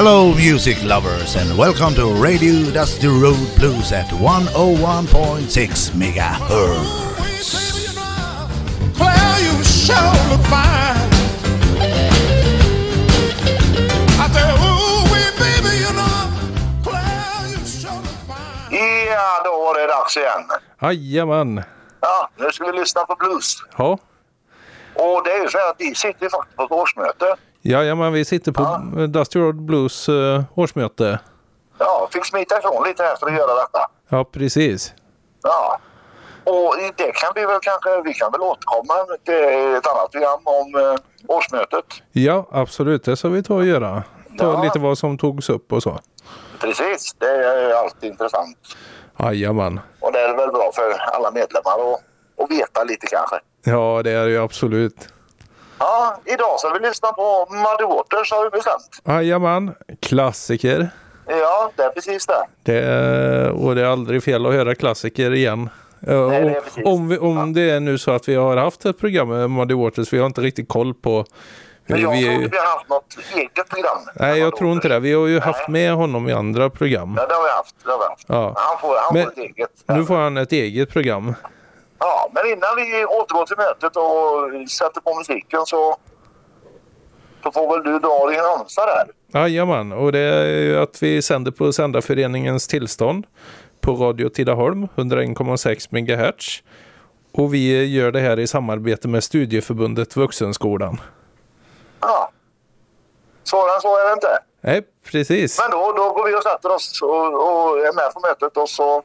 Hello, music lovers, and welcome to Radio Dusty Road Blues at 101.6 megahertz. Claire, you sure look fine. I said, ooh, wee, baby, you know, Claire, you sure look fine. Ja, då var det dags igen. Jajamän. Ja, nu ska vi lyssna på blues. Ja. Och det är ju så här att vi sitter faktiskt på ett årsmöte. Jajamän, vi sitter på Ja. Dusty Road Blues eh, årsmöte. Ja, fick smita ifrån lite här för att göra detta. Ja, precis. Ja. Och det kan vi väl kanske, vi kan väl återkomma till ett annat program om eh, årsmötet. Ja, absolut. Det ska vi ta och göra. Ta Ja. lite vad som togs upp och så. Precis, det är alltid intressant. Jajamän. Och det är väl bra för alla medlemmar att, att veta lite kanske. Ja, det är det ju absolut. Ja, idag ska vi lyssna på Muddy Waters har vi bestämt. Jajamän. Klassiker. Ja, det är precis det. Det är, och det är aldrig fel att höra klassiker igen. Ja, Nej, det är och precis. om vi, om det är nu så att vi har haft ett program med Muddy Waters, vi har inte riktigt koll på Men jag vi, trodde vi har haft något eget program. Nej, jag tror inte det. Vi har ju haft Nej. med honom i andra program. Ja, det har vi haft. Det har vi haft. Ja. Han får, han Men får ett eget. Nu får han ett eget program. Ja, men innan vi återgår till mötet och sätter på musiken så, så får väl du dra din ramsa där. Jajamän, och det är ju att vi sänder på Sändarföreningens tillstånd på Radio Tidaholm 101,6 MHz. Och vi gör det här i samarbete med Studieförbundet Vuxenskolan. Ja. Svårare än så är det inte. Nej, precis. Men då, då går vi och sätter oss och, och är med på mötet och så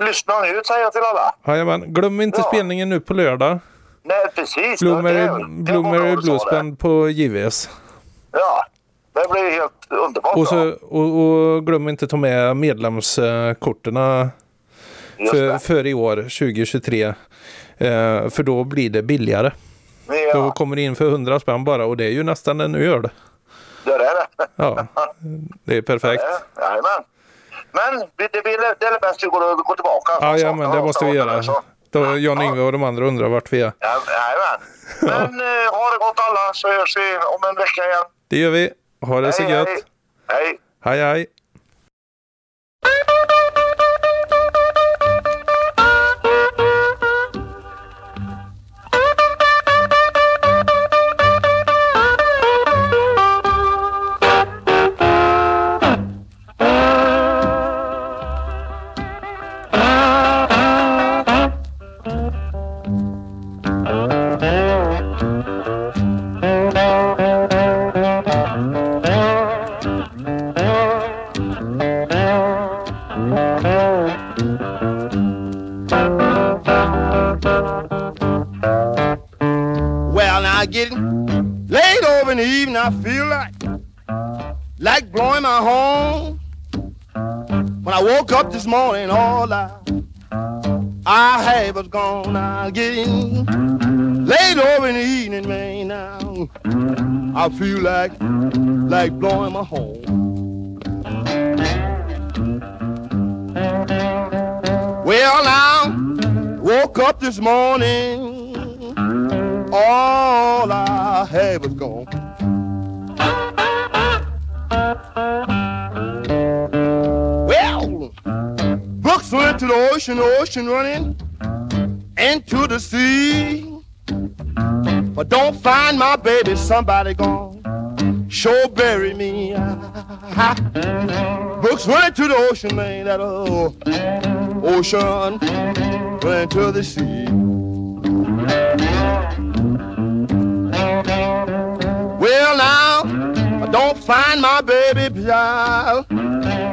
lyssnar ni ut säger jag till alla. Jajamän, glöm inte Ja. spelningen nu på lördag. Nej, precis. Du sa Bluesband på JVS. Ja, det blir helt underbart Och, så, och, och glöm inte ta med medlemskorterna Just för, för i år, 2023. Eh, för då blir det billigare. Då Ja, kommer det in för 100 spänn bara och det är ju nästan en öl. det är det. Ja, det är perfekt. Ja, Jajamän. Men det, det, det, är bäst att vi går, går tillbaka. Ja, ja men det måste vi göra. Så. Då Jan-Yngve och de andra undrar vart vi är. Ja, Jajamän. Men eh, ha det gott alla så hörs vi om en vecka igen. Det gör vi. Ha det så Hej, gött. hej. Hej. Hej I feel like like blowing my horn. Well, now woke up this morning all I had was gone. Well, Brooks went to the ocean, the ocean running into the sea. But don't find my baby, somebody gone. Sure bury me. Books went to the ocean, man, that oh, ocean went to the sea. Well, now, I don't find my baby child.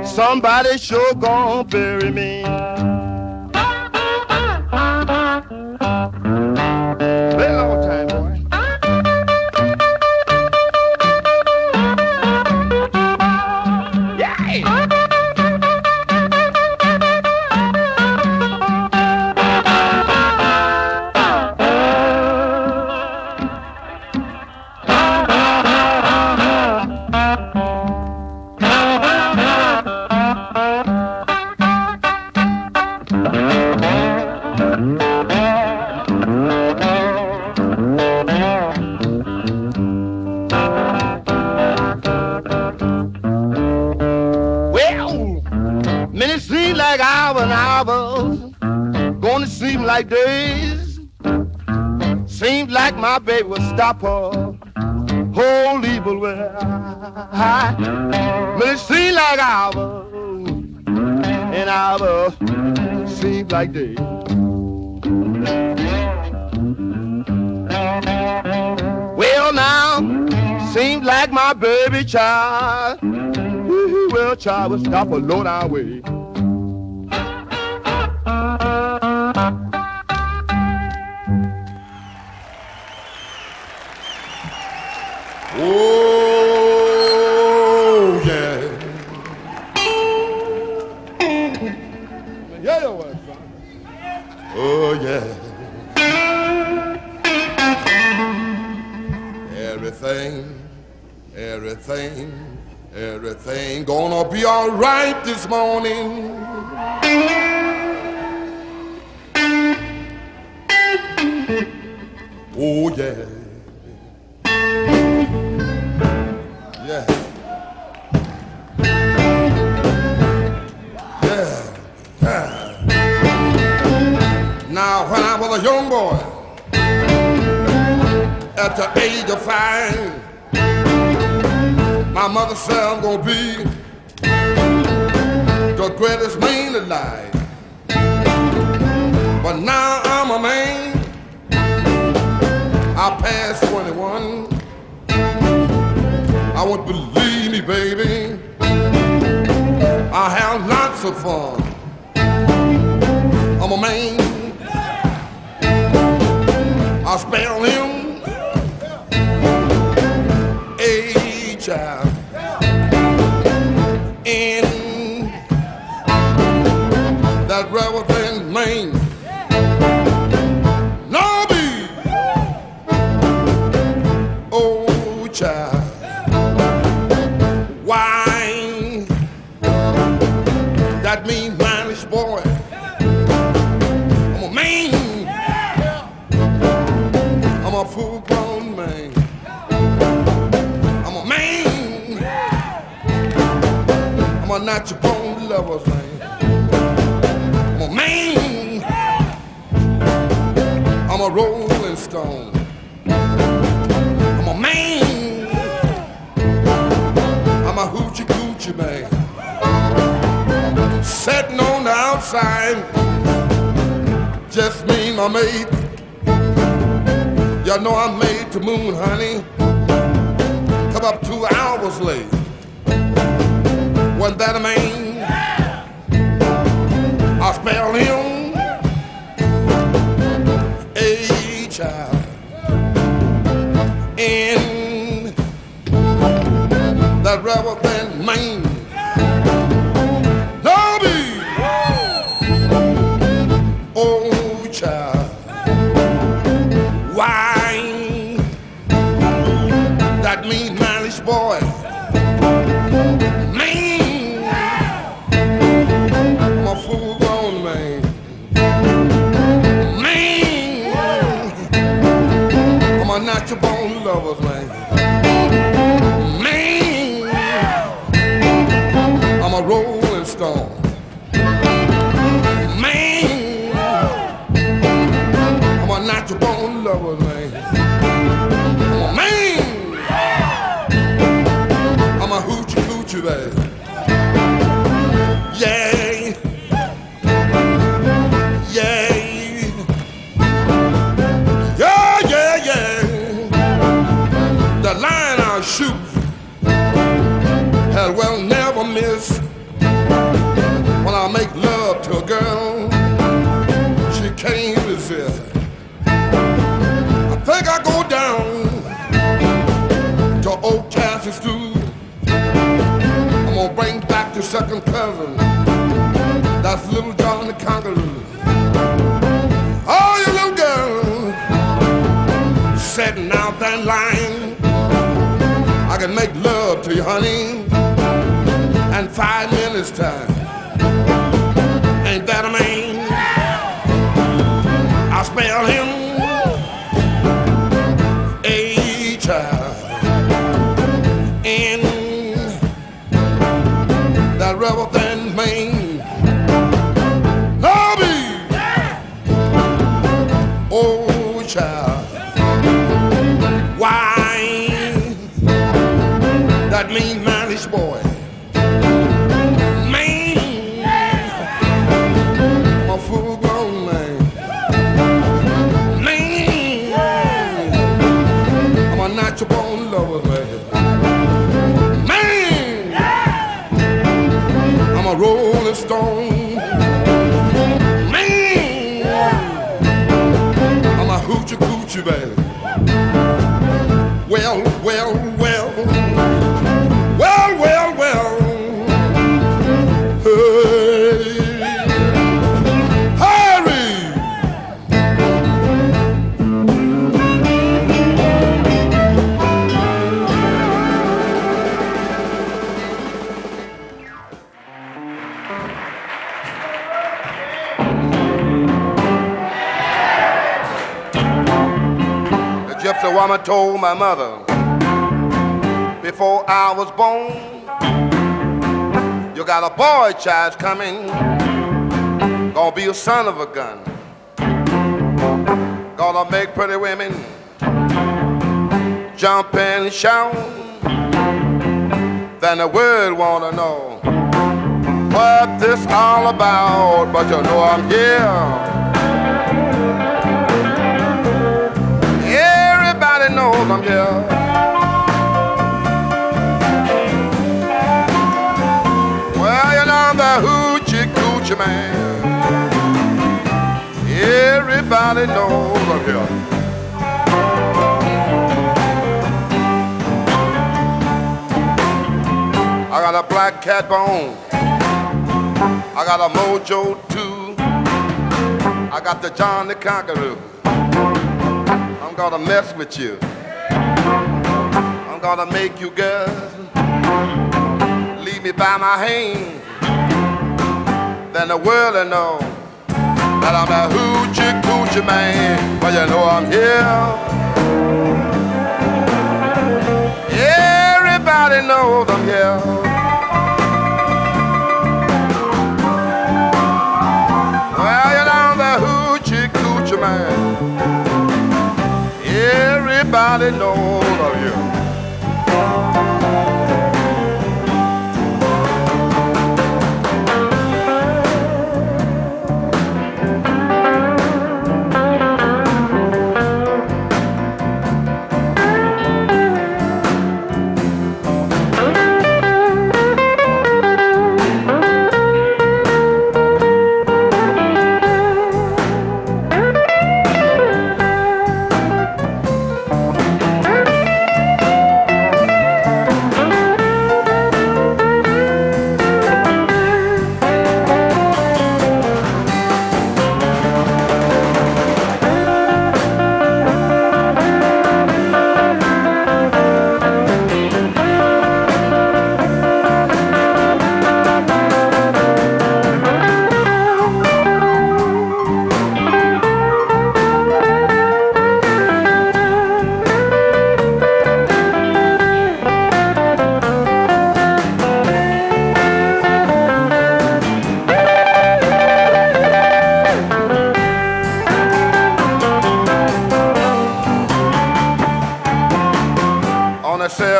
Somebody sure gonna bury me. Her whole evil way. But it seems like hours and hours seems like days. Well now, seems like my baby child, well child will stop a down way. Everything, everything gonna be all right this morning. Oh, yeah. Yeah. Yeah. yeah. Now, when I was a young boy, at the age of five, my mother said I'm gonna be the greatest man alive. But now I'm a man. I passed 21. I won't believe me, baby. I have lots of fun. I'm a man. I spell him child. Why that mean mannish boy? I'm a man. I'm a full grown man. I'm a man. I'm a natural born lover's man. I'm a man. I'm a rolling outside, just me my mate. Y'all know I'm made to moon, honey. Come up two hours late. Wasn't that a man? I spell him a child in that rebel than man. That woman told my mother before I was born, you got a boy child coming, gonna be a son of a gun, gonna make pretty women jump and shout. Then the world wanna know what this all about, but you know I'm here. Knows I'm here. Well, you know the hoochie coochie man. Everybody knows I'm here. I got a black cat bone. I got a mojo too. I got the John the Conqueror. I'm gonna mess with you. Gonna make you girls leave me by my hand. Then the world will know that I'm a hoochie coochie man. But you know I'm here. Everybody knows I'm here. Everybody knows of you.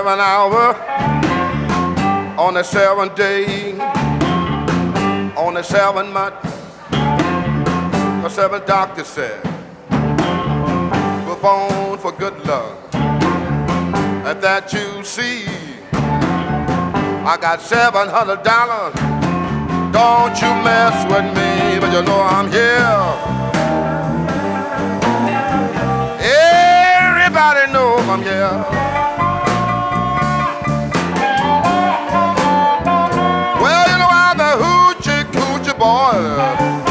Seventh hour, on the seventh day, on the seventh month, the seventh doctor said, we're born for good luck. And that you see, I got seven hundred dollars. Don't you mess with me, but you know I'm here. Everybody knows I'm here. Coochie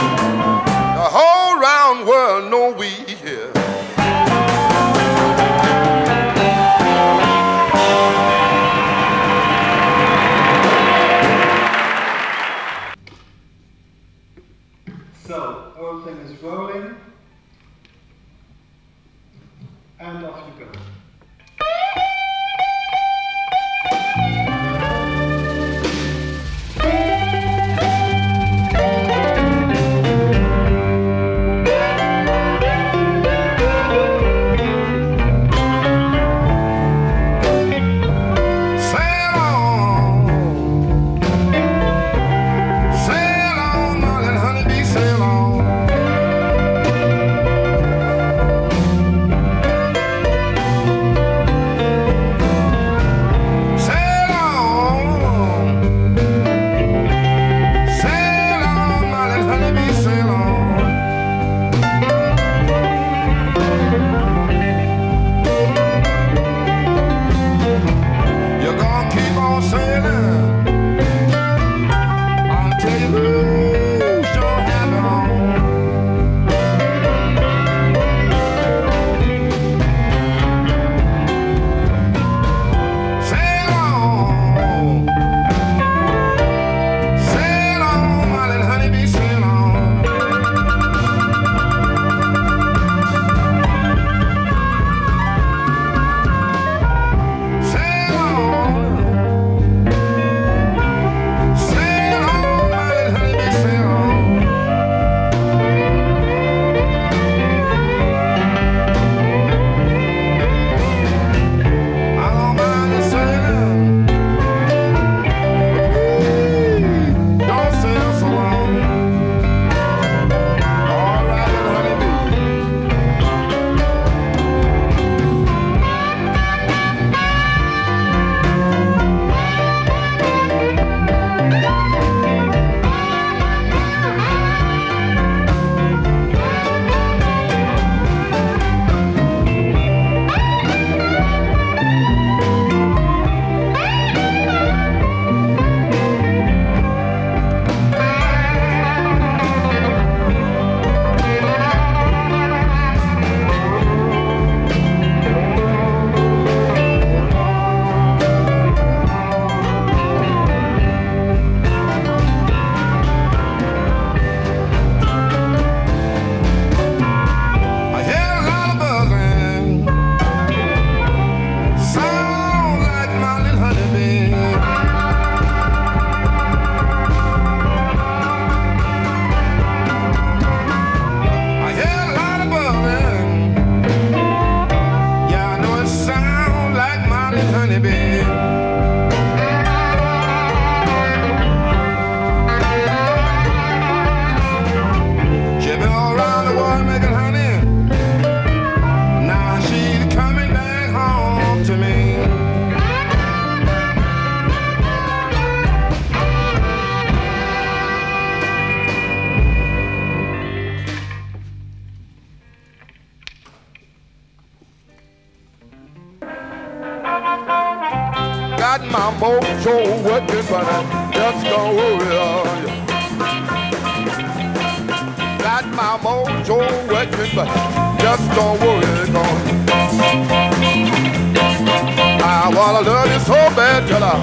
so bad till I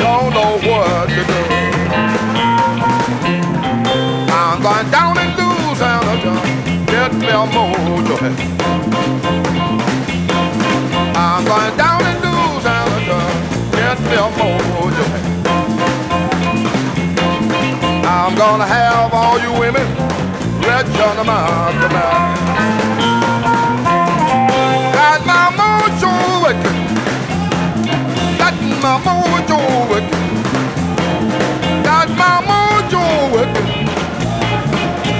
don't know what to do. I'm going down in Louisiana, John. Get me a mojo. I'm going down in Louisiana, John. Get me a mojo. I'm gonna have all you women stretch on come out. my mojo working. Got my mojo working.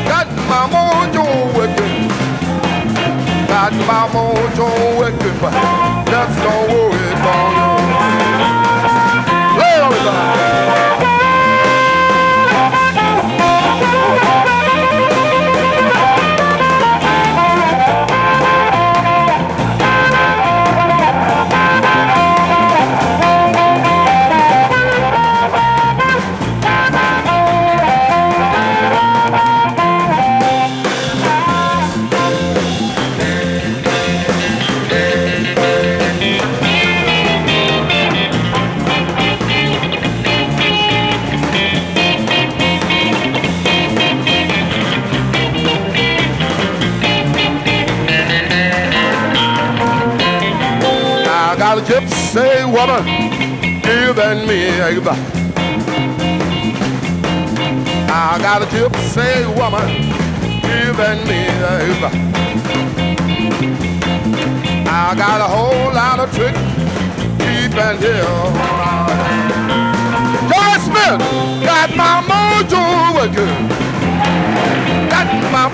Got my mojo working. Got my mojo working, but just don't worry about it. Everybody.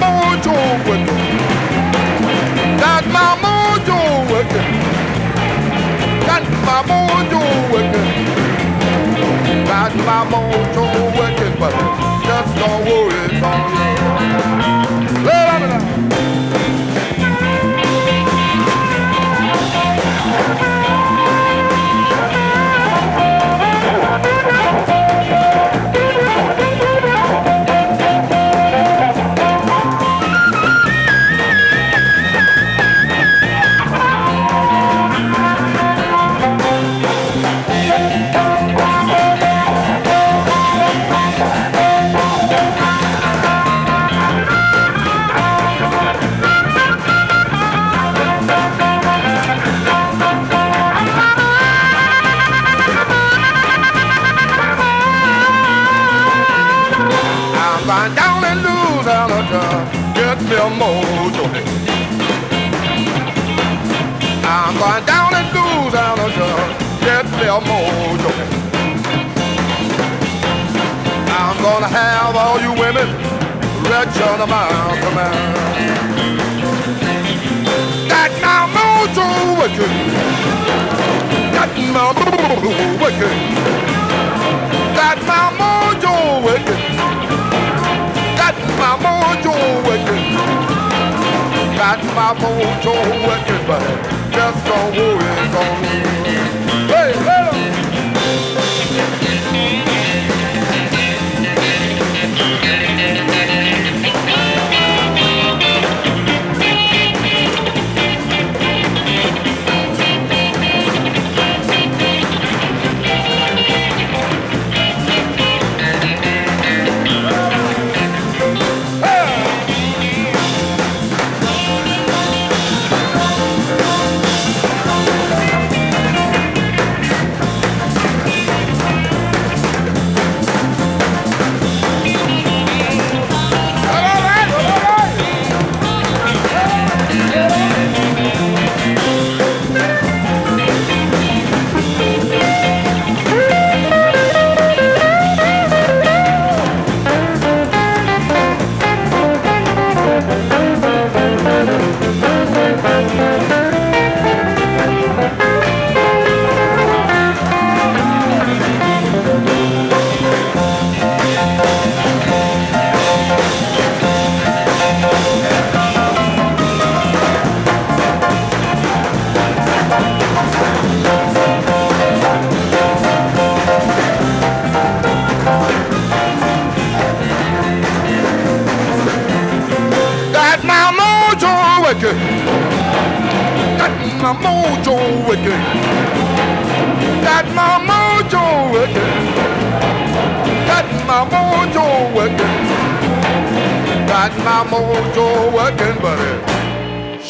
mojo working. Got my mojo working. Got my mojo working. Got my mojo find down and lose on a job. Get your mojo. I'm going down and lose on a job. Get your mojo. I'm gonna have all you women wretch on a mouth to mouth. Got my mojo working. Got my mojo working. Got my mojo working. Got my mojo working. Got my mojo working, but just don't worry, don't. Hey, hey.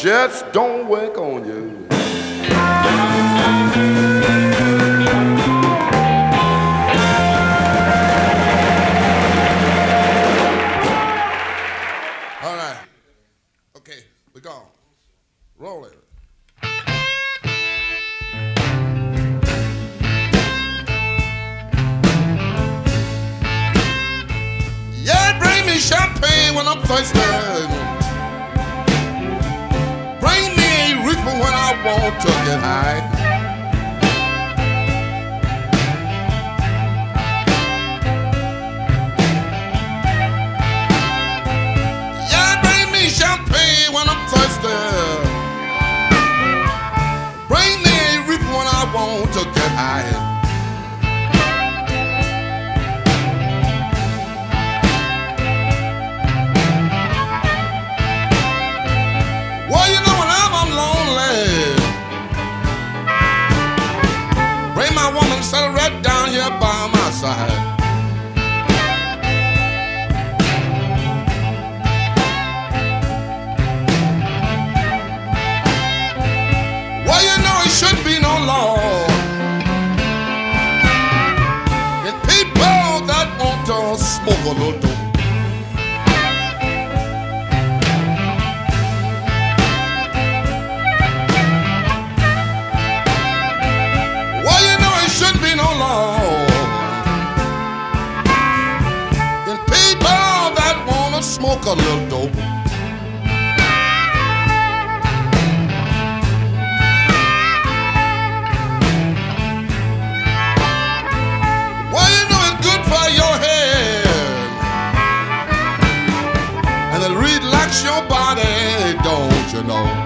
just don't wake up. took it high. Yeah, bring me champagne when I'm thirsty. Bring me I want to get high. spogoloto. Well, you know it shouldn't be no law. In people that wanna smoke a little dope. you know.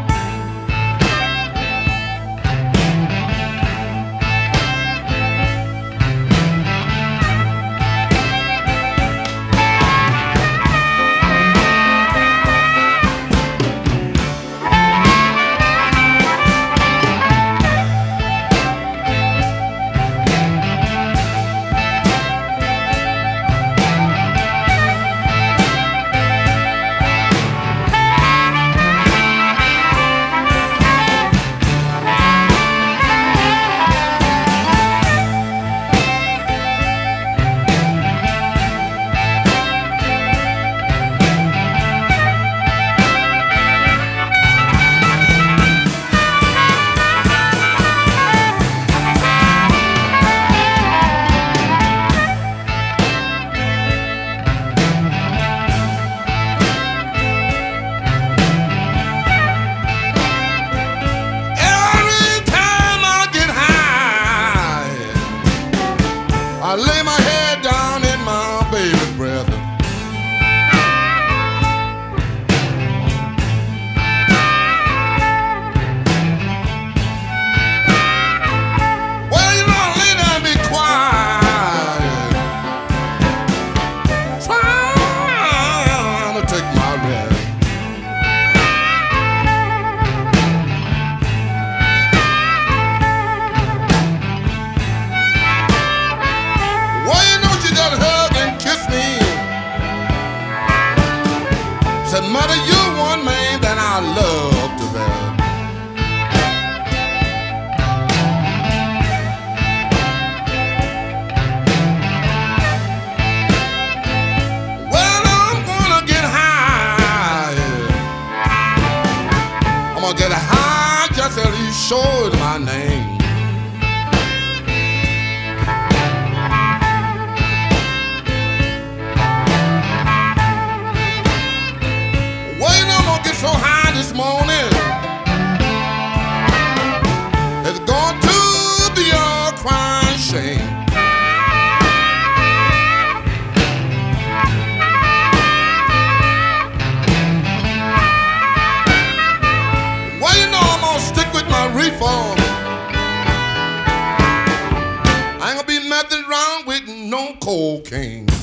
cold king.